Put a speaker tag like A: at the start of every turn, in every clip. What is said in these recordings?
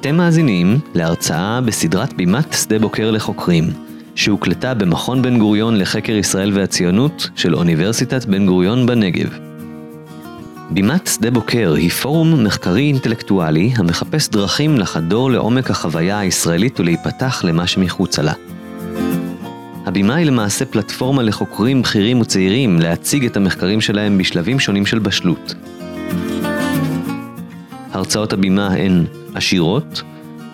A: אתם מאזינים להרצאה בסדרת בימת שדה בוקר לחוקרים, שהוקלטה במכון בן גוריון לחקר ישראל והציונות של אוניברסיטת בן גוריון בנגב. בימת שדה בוקר היא פורום מחקרי אינטלקטואלי המחפש דרכים לחדור לעומק החוויה הישראלית ולהיפתח למה שמחוצה לה. הבימה היא למעשה פלטפורמה לחוקרים בכירים וצעירים להציג את המחקרים שלהם בשלבים שונים של בשלות. הרצאות הבימה הן עשירות,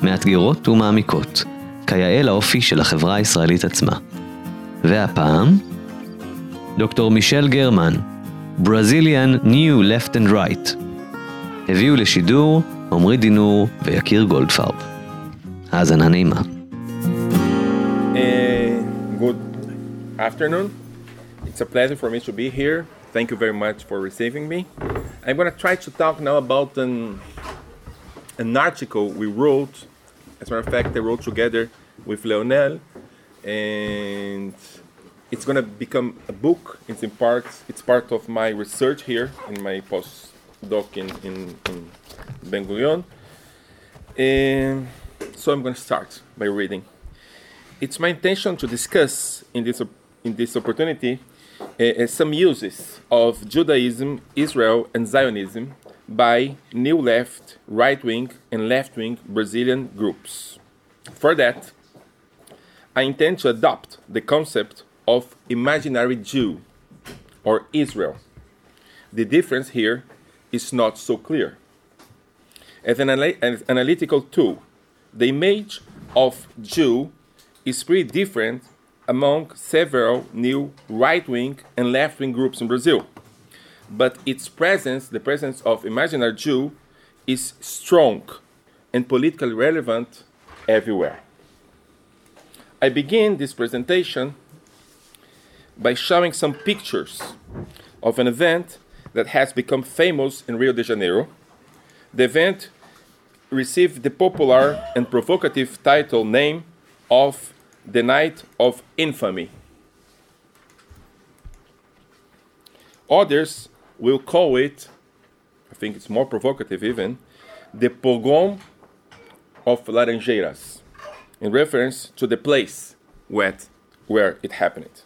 A: מאתגרות ומעמיקות, כיאה לאופי של החברה הישראלית עצמה. והפעם, דוקטור מישל גרמן, Brazilian New Left and Right. הביאו לשידור עמרי דינור ויקיר גולדפרב. האזנה נעימה.
B: good afternoon. It's a pleasure for me to be here. Thank you very much for receiving me. I'm going to try to talk now about an, an article we wrote. As a matter of fact, I wrote together with Leonel, and it's going to become a book. It's in part, it's part of my research here in my postdoc in, in, in Ben Gurion. And so I'm going to start by reading it's my intention to discuss in this, in this opportunity uh, some uses of Judaism, Israel, and Zionism by new left, right wing, and left wing Brazilian groups. For that, I intend to adopt the concept of imaginary Jew or Israel. The difference here is not so clear. As an, analytical tool, the image of Jew is pretty different among several new right wing and left wing groups in Brazil. But its presence, the presence of imaginary Jew, is strong and politically relevant everywhere. I begin this presentation by showing some pictures of an event that has become famous in Rio de Janeiro. The event received the popular and provocative title name of the night of infamy. Others will call it, I think it's more provocative even, the pogrom of Laranjeiras, in reference to the place where, where it happened.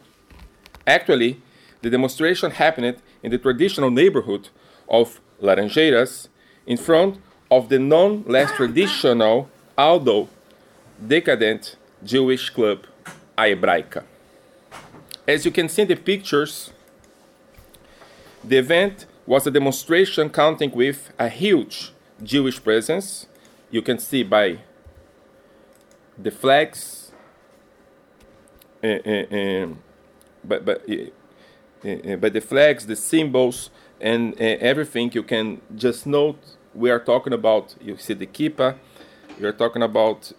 B: Actually, the demonstration happened in the traditional neighborhood of Laranjeiras in front of the non less traditional, although decadent Jewish club, a Hebraica. As you can see in the pictures, the event was a demonstration counting with a huge Jewish presence. You can see by the flags, uh, uh, uh, but, but, by the flags, the symbols, and everything. You can just note we are talking about. You see the kippah. We are talking about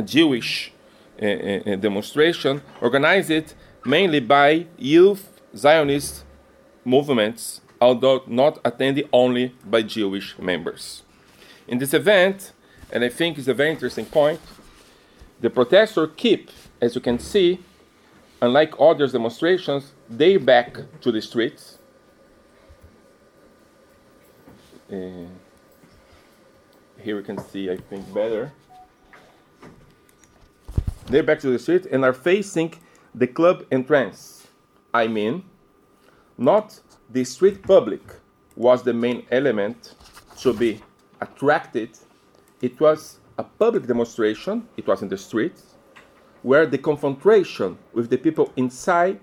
B: a Jewish uh, demonstration organized it mainly by youth Zionist movements, although not attended only by Jewish members. In this event, and I think it's a very interesting point, the protesters keep, as you can see, unlike other demonstrations, they back to the streets. Uh, here we can see, I think, better. They're back to the street and are facing the club entrance. I mean, not the street public was the main element to be attracted. It was a public demonstration, it was in the street, where the confrontation with the people inside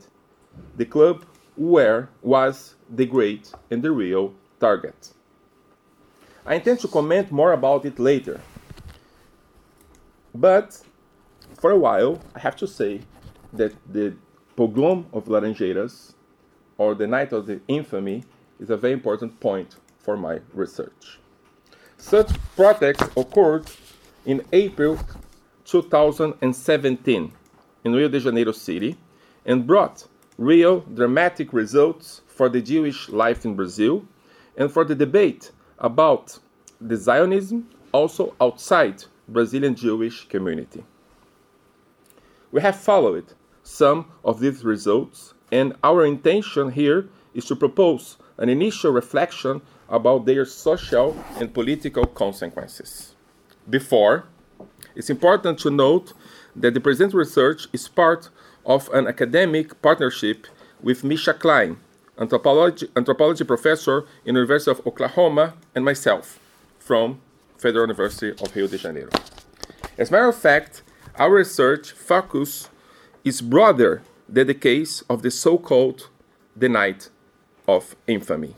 B: the club where was the great and the real target. I intend to comment more about it later. But for a while, I have to say that the pogrom of Laranjeiras, or the night of the infamy, is a very important point for my research. Such protests occurred in April 2017 in Rio de Janeiro City and brought real dramatic results for the Jewish life in Brazil and for the debate about the Zionism also outside Brazilian Jewish community. We have followed some of these results, and our intention here is to propose an initial reflection about their social and political consequences. Before, it's important to note that the present research is part of an academic partnership with Misha Klein, anthropology, anthropology professor in the University of Oklahoma, and myself from Federal University of Rio de Janeiro. As a matter of fact, our research focus is broader than the case of the so-called the night of infamy.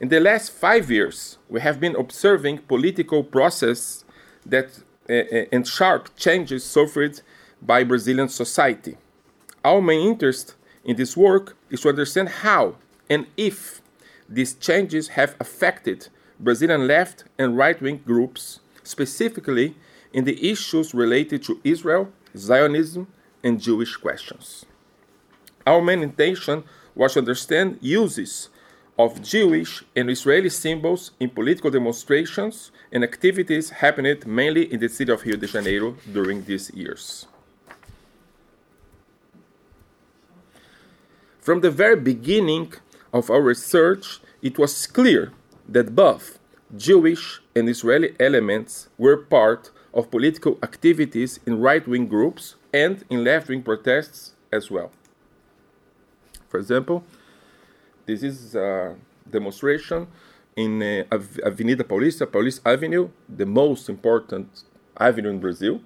B: In the last five years, we have been observing political process that uh, and sharp changes suffered by Brazilian society. Our main interest in this work is to understand how and if these changes have affected Brazilian left and right wing groups, specifically in the issues related to Israel, Zionism, and Jewish questions. Our main intention was to understand uses of Jewish and Israeli symbols in political demonstrations and activities happening mainly in the city of Rio de Janeiro during these years. From the very beginning of our research, it was clear that both Jewish and Israeli elements were part of political activities in right wing groups and in left wing protests as well. For example, this is a demonstration in uh, Avenida Paulista, Paulista Avenue, the most important avenue in Brazil,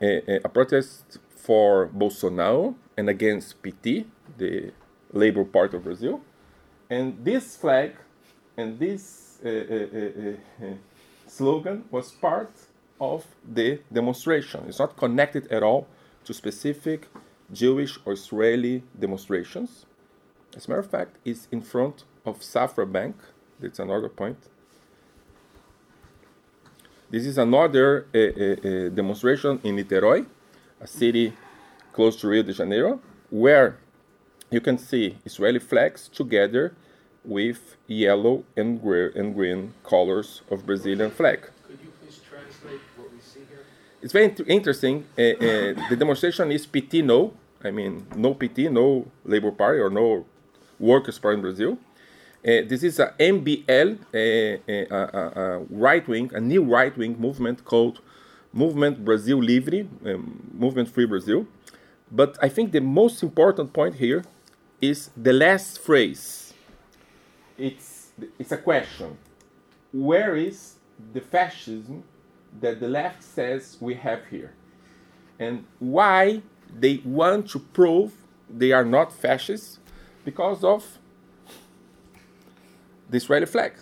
B: uh, a protest for Bolsonaro and against PT, the Labor Party of Brazil. And this flag and this uh, uh, uh, uh, slogan was part of the demonstration. It's not connected at all to specific Jewish or Israeli demonstrations. As a matter of fact, it's in front of Safra Bank. That's another point. This is another uh, uh, uh, demonstration in Niterói, a city close to Rio de Janeiro, where you can see Israeli flags together with yellow and, and green colors of Brazilian flag.
C: Could you please translate what we see here?
B: It's very interesting. Uh, uh, the demonstration is PT no. I mean, no PT, no Labor Party or no Workers' Party in Brazil. Uh, this is a MBL, a right wing, a new right wing movement called Movement Brazil Livre, um, Movement Free Brazil. But I think the most important point here is the last phrase. It's, it's a question. Where is the fascism that the left says we have here? And why they want to prove they are not fascists because of the Israeli flag.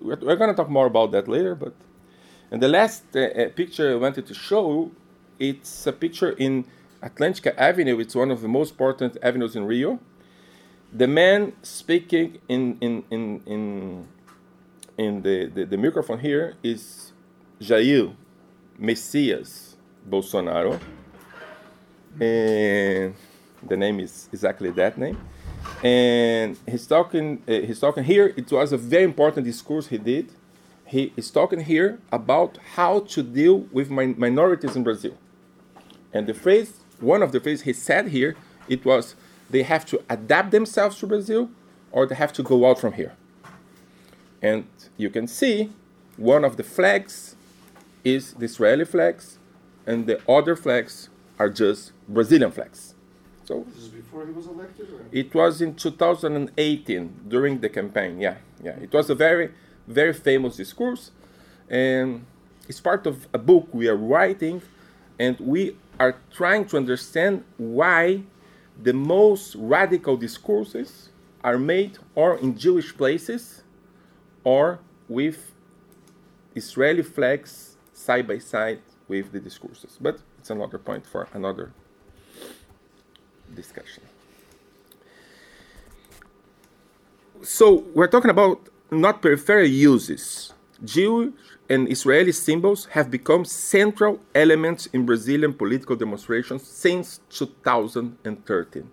B: We're, we're going to talk more about that later, but and the last uh, uh, picture I wanted to show, it's a picture in Atlantica Avenue. It's one of the most important avenues in Rio. The man speaking in in in in, in the, the, the microphone here is Jair Messias Bolsonaro. And the name is exactly that name. And he's talking, uh, he's talking here. It was a very important discourse he did. He is talking here about how to deal with min- minorities in Brazil. And the phrase, one of the phrases he said here, it was they have to adapt themselves to Brazil or they have to go out from here. And you can see one of the flags is the Israeli flags, and the other flags are just Brazilian flags.
C: So this is before he was elected. Or?
B: It was in 2018 during the campaign. Yeah, yeah. It was a very, very famous discourse, and it's part of a book we are writing, and we are trying to understand why the most radical discourses are made or in Jewish places or with Israeli flags side by side with the discourses. But it's another point for another discussion. So we're talking about not peripheral uses. Jewish and Israeli symbols have become central elements in Brazilian political demonstrations since 2013.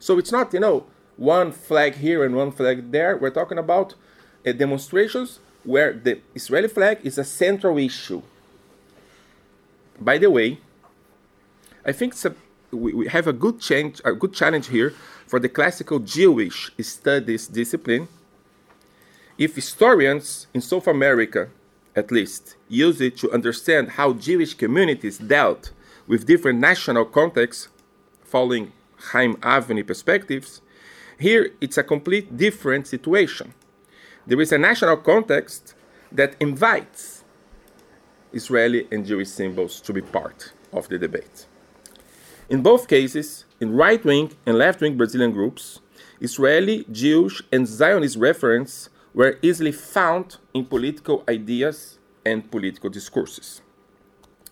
B: So it's not, you know, one flag here and one flag there. We're talking about uh, demonstrations where the Israeli flag is a central issue by the way, I think a we, we have a good change, a good challenge here for the classical Jewish studies discipline. If historians in South America, at least, use it to understand how Jewish communities dealt with different national contexts, following Chaim Avni perspectives, here it's a complete different situation. There is a national context that invites Israeli and Jewish symbols to be part of the debate. In both cases, in right wing and left wing Brazilian groups, Israeli, Jewish, and Zionist reference were easily found in political ideas and political discourses.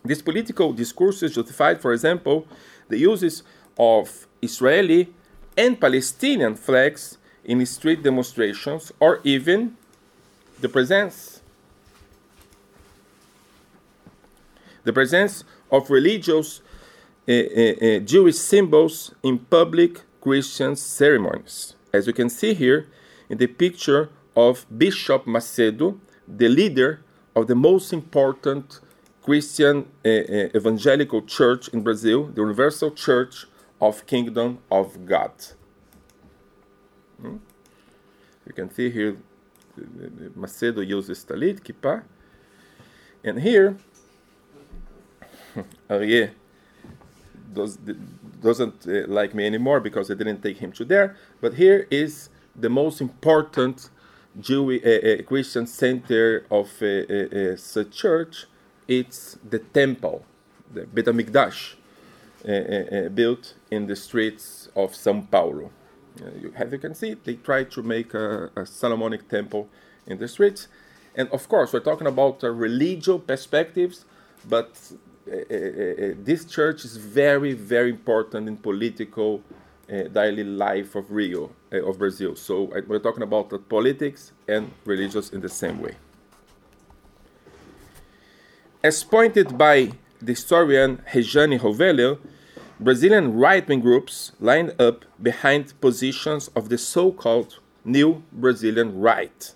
B: These political discourses justified, for example, the uses of Israeli and Palestinian flags in street demonstrations or even the presence the presence of religious uh, uh, uh, Jewish symbols in public Christian ceremonies. As you can see here in the picture of Bishop Macedo, the leader of the most important Christian uh, uh, evangelical church in Brazil, the Universal Church of Kingdom of God. Hmm? You can see here Macedo uses talit, kippah. And here, Arié does, doesn't uh, like me anymore because I didn't take him to there. But here is the most important Jewish uh, uh, Christian center of uh, uh, uh, such church. It's the temple, the Bet HaMikdash, built in the streets of São Paulo. You, as you can see, they try to make a, a, Solomonic temple in the streets. And of course, we're talking about religious perspectives, but uh, uh, uh, this church is very, very important in political daily life of Rio, of Brazil. So we're talking about politics and religious in the same way. As pointed by the historian Rejane Rovelio, Brazilian right wing groups lined up behind positions of the so called New Brazilian Right.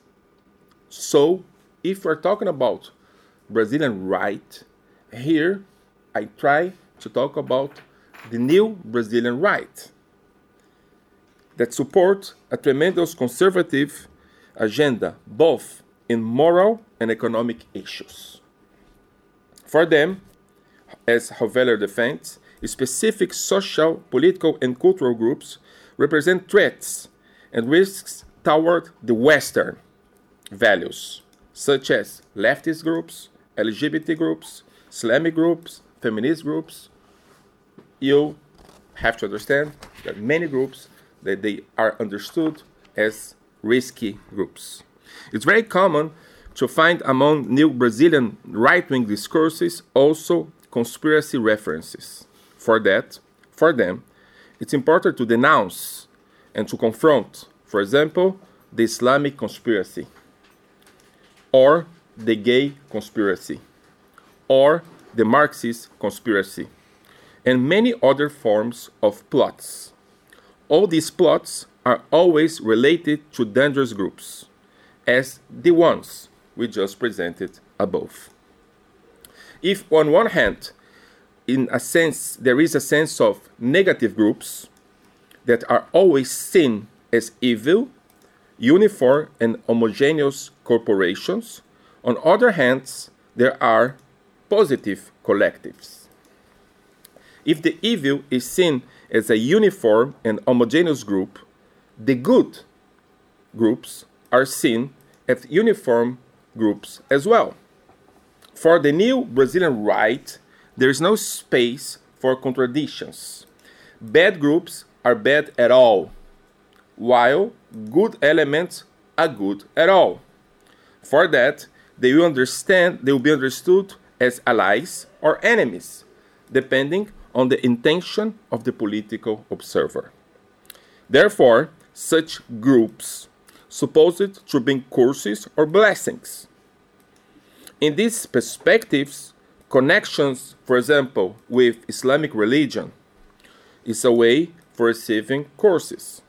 B: So, if we're talking about Brazilian right, here I try to talk about the new Brazilian right that support a tremendous conservative agenda both in moral and economic issues. For them, as Rovelio defends, specific social, political, and cultural groups represent threats and risks toward the Western values, such as leftist groups, LGBT groups, Islamic groups, feminist groups. You have to understand that many groups that they are understood as risky groups. It's very common to find among new Brazilian right-wing discourses also conspiracy references. For that, for them, it's important to denounce and to confront, for example, the Islamic conspiracy, or the gay conspiracy, or the Marxist conspiracy, and many other forms of plots. All these plots are always related to dangerous groups, as the ones we just presented above. If, on one hand, in a sense, there is a sense of negative groups that are always seen as evil, uniform, and homogeneous corporations. On other hands, there are positive collectives. If the evil is seen as a uniform and homogeneous group, the good groups are seen as uniform groups as well. For the new Brazilian right, there is no space for contradictions. Bad groups are bad at all, while good elements are good at all. For that, they will understand they will be understood as allies or enemies, depending on the intention of the political observer. Therefore, such groups supposed to bring curses or blessings. In these perspectives, connections, for example, with Islamic religion is a way for receiving courses,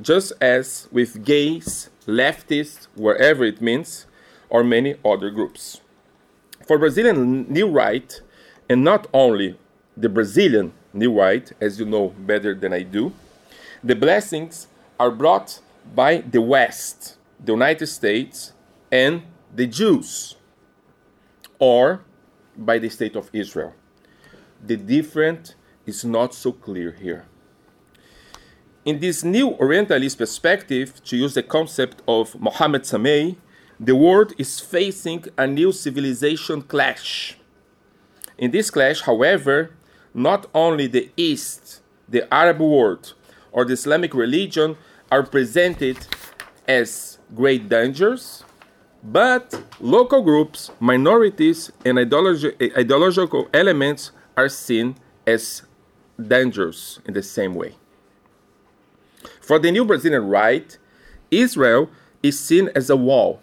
B: just as with gays, leftists, wherever it means, or many other groups. For Brazilian New Right, and not only the Brazilian New Right, as you know better than I do, the blessings are brought by the West, the United States, and the Jews, or by the state of Israel. The difference is not so clear here. In this new Orientalist perspective, to use the concept of Mohammed Sameh, the world is facing a new civilization clash. In this clash, however, not only the East, the Arab world, or the Islamic religion are presented as great dangers, but local groups, minorities, and ideologi- ideological elements are seen as dangerous in the same way. For the new Brazilian right, Israel is seen as a wall,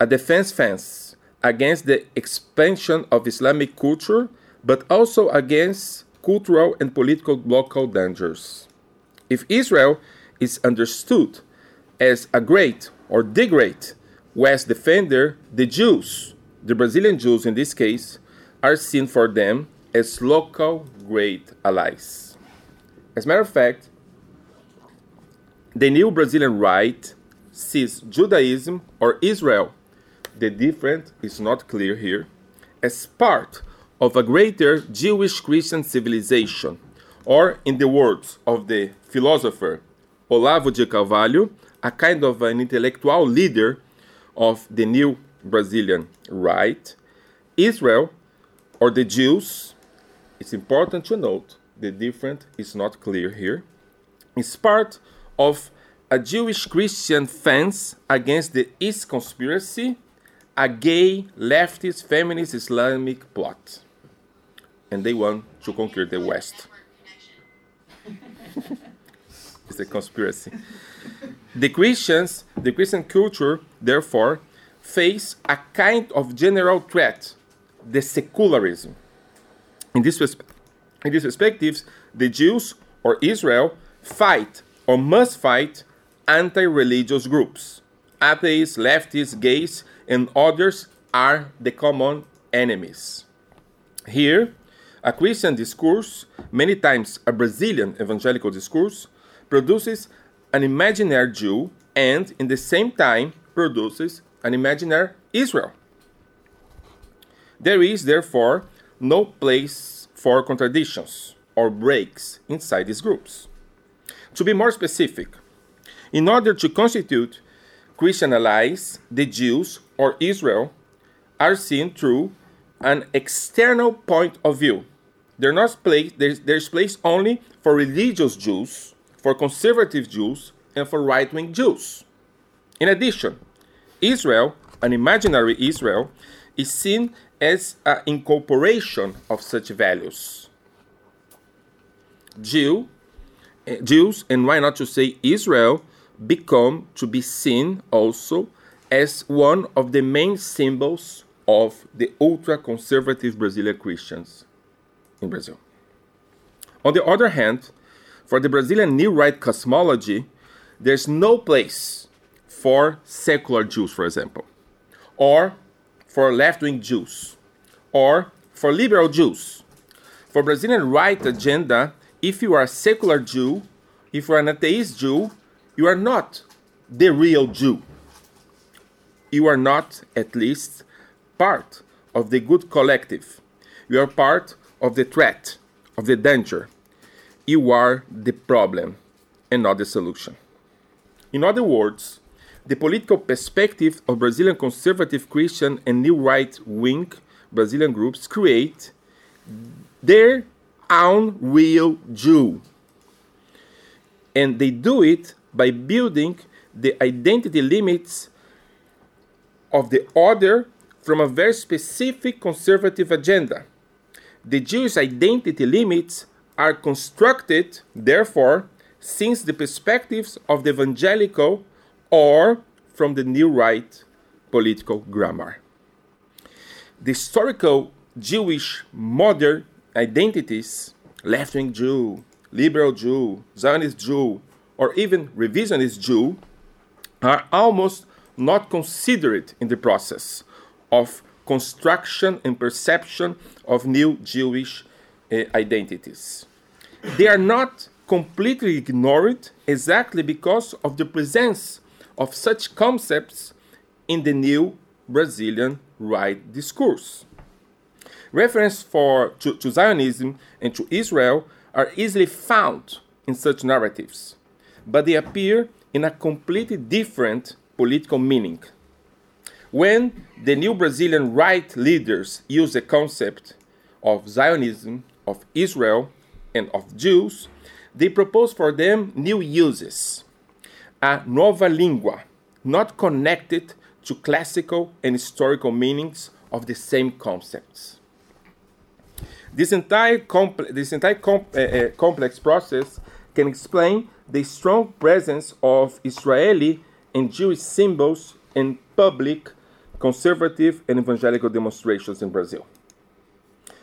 B: a defense fence against the expansion of Islamic culture, but also against cultural and political local dangers. If Israel is understood as a great or the great West defender, the Jews, the Brazilian Jews in this case, are seen for them as local great allies. As a matter of fact, the new Brazilian right sees Judaism or Israel, the difference is not clear here, as part of a greater Jewish Christian civilization, or in the words of the philosopher Olavo de Carvalho, a kind of an intellectual leader of the new Brazilian right, Israel or the Jews, it's important to note the difference is not clear here, is part of a Jewish Christian fence against the East conspiracy, a gay, leftist, feminist Islamic plot. And they want to conquer the West. a conspiracy. The Christians, the Christian culture, therefore, face a kind of general threat, the secularism. In this, in this perspective, the Jews or Israel fight or must fight anti religious groups. Atheists, leftists, gays, and others are the common enemies. Here, a Christian discourse, many times a Brazilian evangelical discourse, produces an imaginary Jew and, in the same time, produces an imaginary Israel. There is, therefore, no place for contradictions or breaks inside these groups. To be more specific, in order to constitute Christian allies, the Jews or Israel are seen through an external point of view. They're not place, there's, there's place only for religious Jews, for conservative Jews, and for right wing Jews. In addition, Israel, an imaginary Israel, is seen as an incorporation of such values. Jew, eh, Jews, and why not to say Israel, become to be seen also as one of the main symbols of the ultra conservative Brazilian Christians in Brazil. On the other hand, for the Brazilian New Right cosmology, there's no place for secular Jews, for example, or for left wing Jews, or for liberal Jews. For Brazilian right agenda, if you are a secular Jew, if you are an atheist Jew, you are not the real Jew. You are not, at least, part of the good collective. You are part of the threat, of the danger. You are the problem and not the solution. In other words, the political perspective of Brazilian conservative Christian and new right wing Brazilian groups create their own real Jew. And they do it by building the identity limits of the other from a very specific conservative agenda. The Jewish identity limits are constructed, therefore, since the perspectives of the evangelical or from the new right political grammar. The historical Jewish modern identities, left wing Jew, liberal Jew, Zionist Jew, or even revisionist Jew, are almost not considered in the process of construction and perception of new Jewish uh, identities. They are not completely ignored exactly because of the presence of such concepts in the new Brazilian right discourse. Reference for, to, to Zionism and to Israel are easily found in such narratives, but they appear in a completely different political meaning. When the new Brazilian right leaders use the concept of Zionism, of Israel, and of Jews, they propose for them new uses, a nova língua, not connected to classical and historical meanings of the same concepts. This entire, compl- this entire com- uh, uh, complex process can explain the strong presence of Israeli and Jewish symbols in public conservative and evangelical demonstrations in Brazil.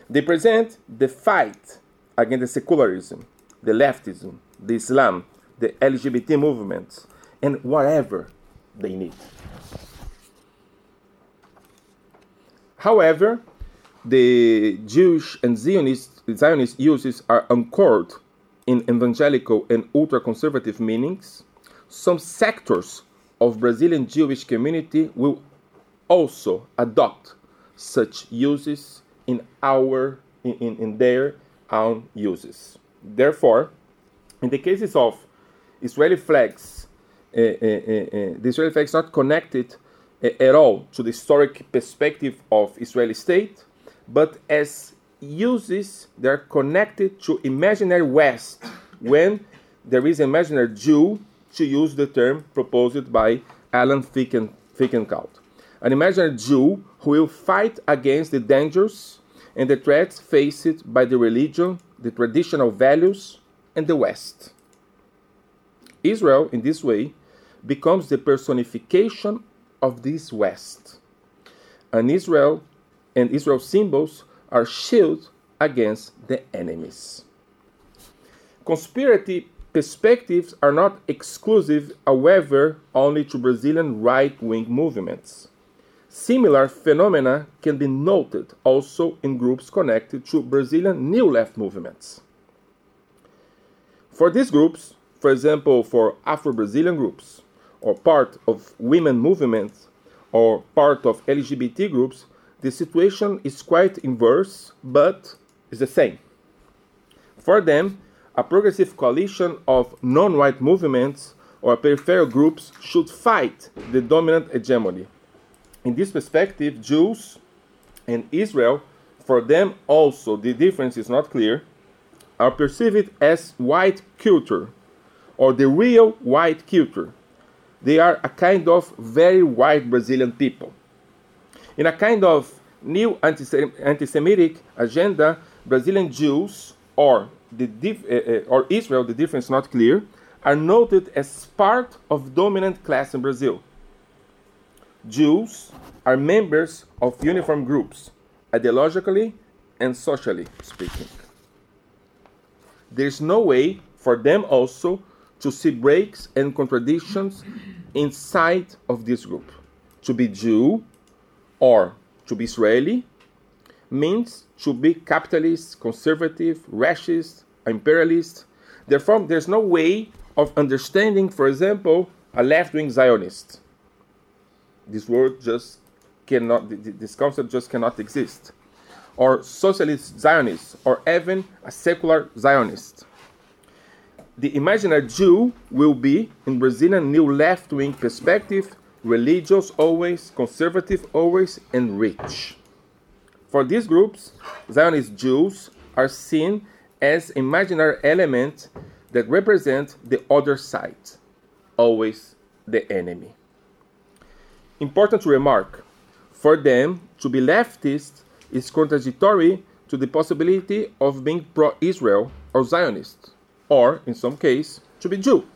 B: They present the fight against the secularism, the leftism, the Islam, the LGBT movements, and whatever they need. However, the Jewish and Zionist, Zionist uses are anchored in evangelical and ultra conservative meanings. Some sectors of Brazilian Jewish community will also adopt such uses in our in, in their own uses. Therefore, in the cases of Israeli flags, uh, uh, uh, the Israeli flag is not connected at all to the historic perspective of Israeli state, but as uses they are connected to imaginary West when there is imaginary Jew, to use the term proposed by Alain Ficken, Finkielkraut. An imaginary Jew who will fight against the dangers and the threats faced by the religion, the traditional values, and the West. Israel, in this way, becomes the personification of this West. And Israel and Israel's symbols are shield against the enemies. Conspiracy perspectives are not exclusive, however, only to Brazilian right wing movements. Similar phenomena can be noted also in groups connected to Brazilian new left movements. For these groups, for example, for Afro Brazilian groups, or part of women movements, or part of LGBT groups, the situation is quite inverse, but is the same. For them, a progressive coalition of non white movements or peripheral groups should fight the dominant hegemony. In this perspective, Jews and Israel, for them also the difference is not clear, are perceived as white culture or the real white culture. They are a kind of very white Brazilian people. In a kind of new anti Semitic agenda, Brazilian Jews or, the dif- uh, or Israel, the difference is not clear, are noted as part of dominant class in Brazil. Jews are members of uniform groups, ideologically and socially speaking. There is no way for them also to see breaks and contradictions inside of this group. To be Jew or to be Israeli means to be capitalist, conservative, racist, imperialist. Therefore, there's no way of understanding, for example, a left wing Zionist. This word just cannot, this concept just cannot exist. Or socialist Zionists, or even a secular Zionist. The imaginary Jew will be, in Brazilian new left wing perspective, religious always, conservative always, and rich. For these groups, Zionist Jews are seen as imaginary elements that represent the other side, always the enemy. Important to remark for them to be leftist is contradictory to the possibility of being pro Israel or Zionist, or, in some case, to be Jew.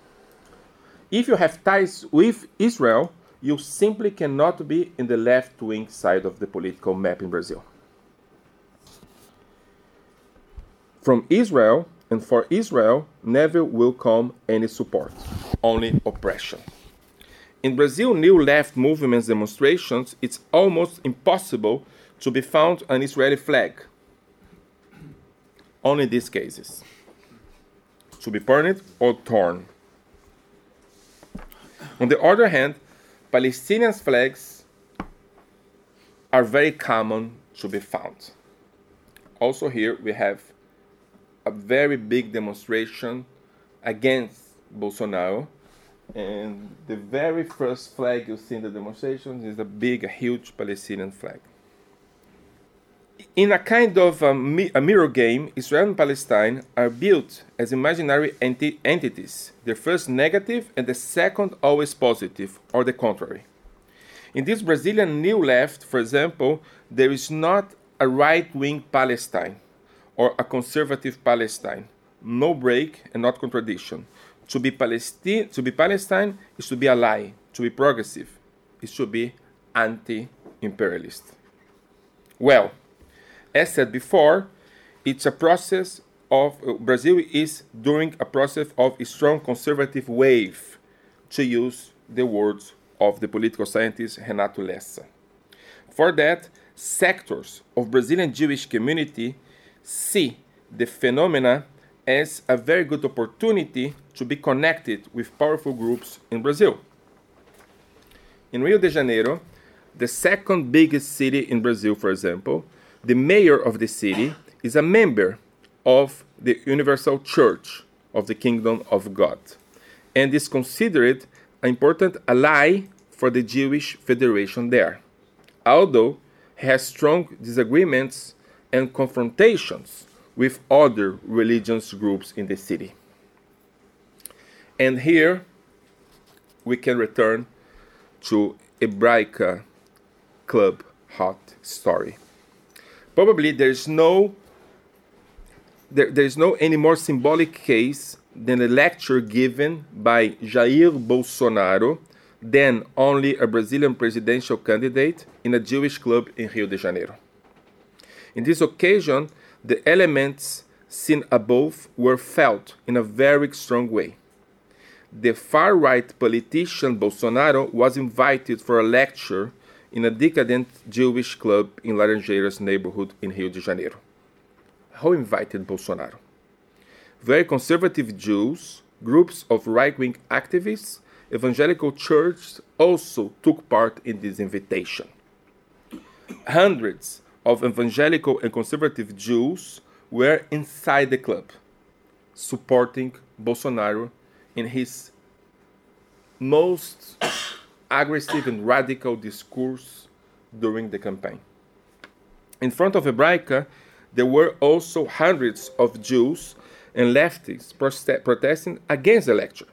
B: If you have ties with Israel, you simply cannot be in the left wing side of the political map in Brazil. From Israel and for Israel, never will come any support, only oppression. In Brazil, new left movements demonstrations, it's almost impossible to be found an Israeli flag. only these cases. To be burned or torn. On the other hand, Palestinian flags are very common to be found. Also, here we have a very big demonstration against Bolsonaro. And the very first flag you see in the demonstration is a big, huge Palestinian flag. In a kind of a, mi- a mirror game, Israel and Palestine are built as imaginary enti- entities, the first negative and the second always positive, or the contrary. In this Brazilian New Left, for example, there is not a right wing Palestine or a conservative Palestine. No break and not contradiction. To be, Palestine, to be Palestine is to be ally. To be progressive is to be anti imperialist. Well, as said before, it's a process of uh, Brazil is during a process of a strong conservative wave, to use the words of the political scientist Renato Lessa. For that, sectors of Brazilian Jewish community see the phenomena as a very good opportunity to be connected with powerful groups in Brazil. In Rio de Janeiro, the second biggest city in Brazil, for example, the mayor of the city is a member of the Universal Church of the Kingdom of God and is considered an important ally for the Jewish Federation there, although he has strong disagreements and confrontations with other religious groups in the city. And here we can return to Hebraica Club hot story. Probably there is no there, there is no any more symbolic case than a lecture given by Jair Bolsonaro, then only a Brazilian presidential candidate, in a Jewish club in Rio de Janeiro. In this occasion, the elements seen above were felt in a very strong way. The far right politician Bolsonaro was invited for a lecture in a decadent Jewish club in Laranjeiras neighborhood in Rio de Janeiro. Who invited Bolsonaro? Very conservative Jews, groups of right wing activists, evangelical churches also took part in this invitation. Hundreds of evangelical and conservative Jews were inside the club, supporting Bolsonaro in his most aggressive and radical discourse during the campaign. In front of Hebraica, there were also hundreds of Jews and leftists protesting against the lecture.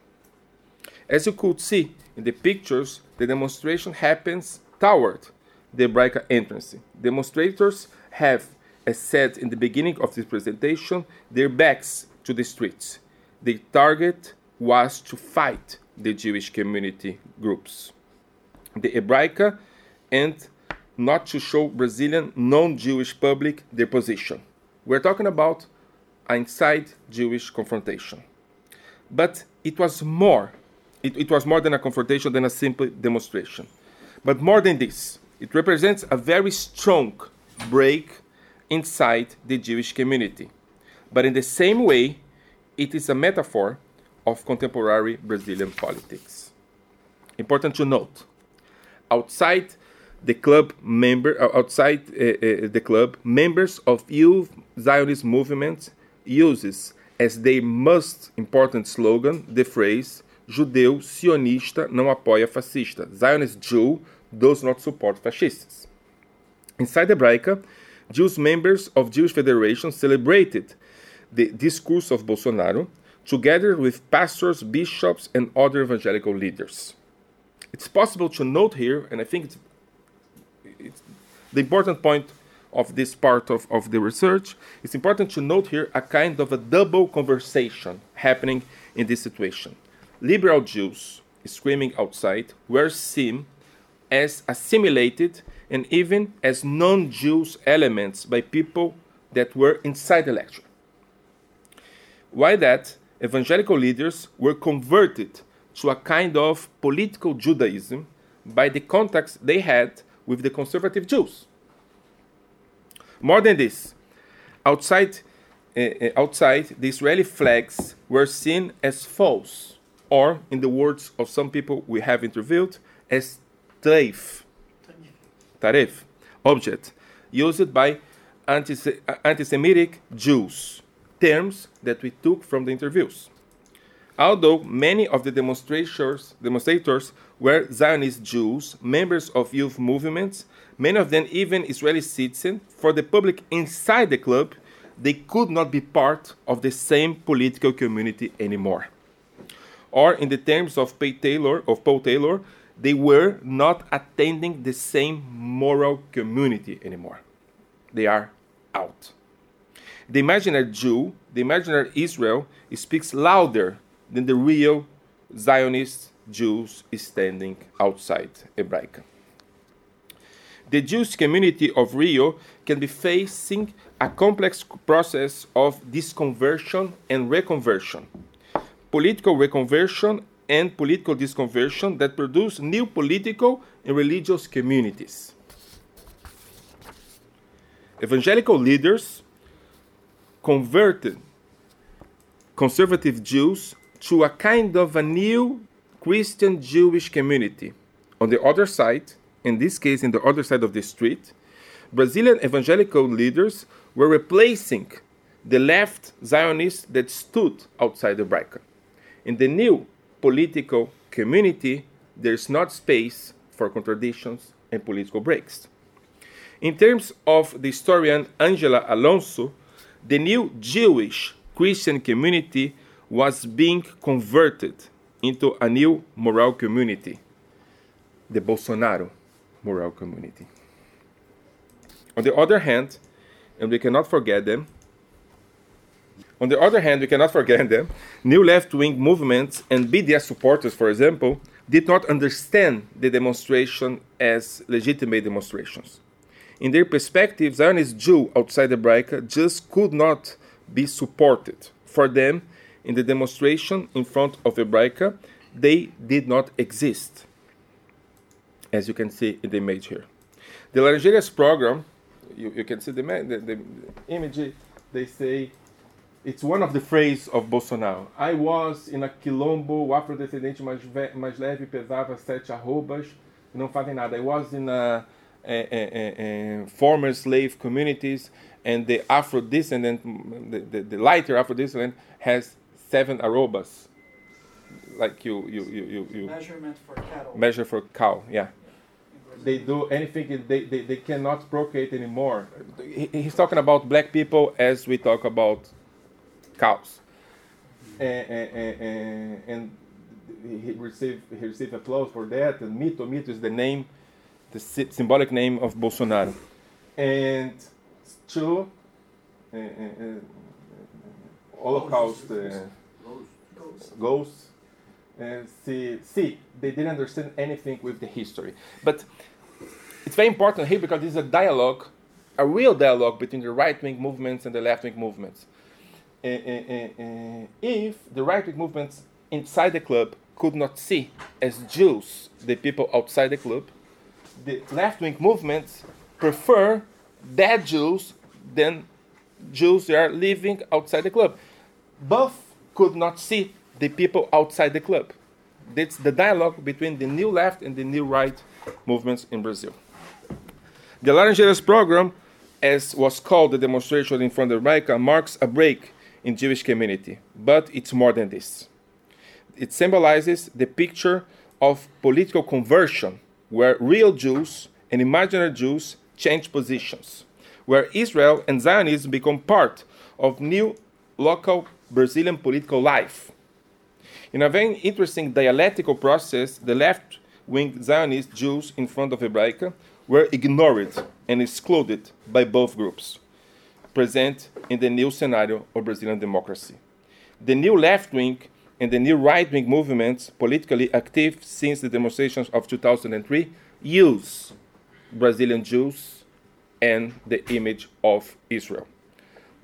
B: As you could see in the pictures, the demonstration happens toward the Hebraica entrance. Demonstrators have, as said in the beginning of this presentation, their backs to the streets. The target was to fight the Jewish community groups, the Hebraica, and not to show Brazilian non-Jewish public their position. We're talking about an inside Jewish confrontation. But it was more. It, it was more than a confrontation than a simple demonstration. But more than this, it represents a very strong break inside the Jewish community. But in the same way, it is a metaphor of contemporary Brazilian politics. Important to note, outside the club member uh, outside uh, uh, the club, members of youth Zionist movement uses as their most important slogan the phrase judeu sionista não apoia fascista. Zionist Jew does not support fascists. Inside Hebraica, Jews members of Jewish Federation celebrated the discourse of Bolsonaro together with pastors, bishops, and other evangelical leaders. It's possible to note here, and I think it's, it's the important point of this part of, of the research, it's important to note here a kind of a double conversation happening in this situation. Liberal Jews screaming outside were seen as assimilated and even as non Jews elements by people that were inside the lecture. Why that? Evangelical leaders were converted to a kind of political Judaism by the contacts they had with the conservative Jews. More than this, outside uh, outside, the Israeli flags were seen as false, or, in the words of some people we have interviewed, as treif, tarif, object, used by anti- anti-Semitic Jews, terms that we took from the interviews. Although many of the demonstrators, demonstrators were Zionist Jews, members of youth movements, many of them even Israeli citizens, for the public inside the club, they could not be part of the same political community anymore. Or, in the terms of Pay Taylor, of Paul Taylor, they were not attending the same moral community anymore. They are out. The imaginary Jew, the imaginary Israel, speaks louder than the real Zionist Jews standing outside Hebraica. The Jewish community of Rio can be facing a complex process of disconversion and reconversion, political reconversion and political disconversion that produce new political and religious communities. Evangelical leaders converted conservative Jews to a kind of a new Christian Jewish community. On the other side, in this case, in the other side of the street, Brazilian evangelical leaders were replacing the left Zionists that stood outside the Hebraica. In the new political community, there's not space for contradictions and political breaks. In terms of the historian Angela Alonso, the new Jewish Christian community was being converted into a new moral community, the Bolsonaro moral community. On the other hand, and we cannot forget them, on the other hand, we cannot forget them, new left wing movements and BDS supporters, for example, did not understand the demonstration as legitimate demonstrations. In their perspective, Zionist Jew outside the Hebraica just could not be supported. For them, in the demonstration in front of the Hebraica, they did not exist, as you can see in the image here. The Laranjeiras program, you, you can see the, the, the image, they say it's one of the phrases of Bolsonaro. I was in a quilombo, o afrodescendente mais, mais leve pesava sete arrobas, não fazem nada. I was in a, a, a, a former slave communities, and the Afro-descendant, the, the, the lighter Afro-descendant has seven arrobas. Like you, you, you, you, you
D: Measurement for cattle.
B: measure for cow, yeah. They do anything, they, they, they cannot procreate anymore. He, he's talking about black people as we talk about cows. And, and, and, and he received, he received applause for that. And Mito, Mito is the name, the symbolic name of Bolsonaro. And two, uh, uh, uh, Holocaust uh, ghosts. And see, see, they didn't understand anything with the history. But it's very important here because this is a dialogue, a real dialogue between the right wing movements and the left wing movements. Uh, if the right wing movements inside the club could not see as Jews the people outside the club, the left wing movements prefer dead Jews than Jews that are living outside the club. Both could not see the people outside the club. That's the dialogue between the new left and the new right movements in Brazil. The Laranjeiras program, as was called the demonstration in front of Hebraica, marks a break in Jewish community, but it's more than this. It symbolizes the picture of political conversion, where real Jews and imaginary Jews change positions, where Israel and Zionism become part of new local Brazilian political life. In a very interesting dialectical process, the left wing Zionist Jews in front of Hebraica were ignored and excluded by both groups, present in the new scenario of Brazilian democracy. The new left wing and the new right wing movements, politically active since the demonstrations of 2003, use Brazilian Jews and the image of Israel.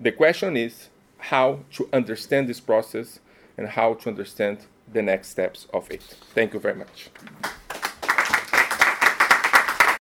B: The question is how to understand this process and how to understand the next steps of it. Thank you very much.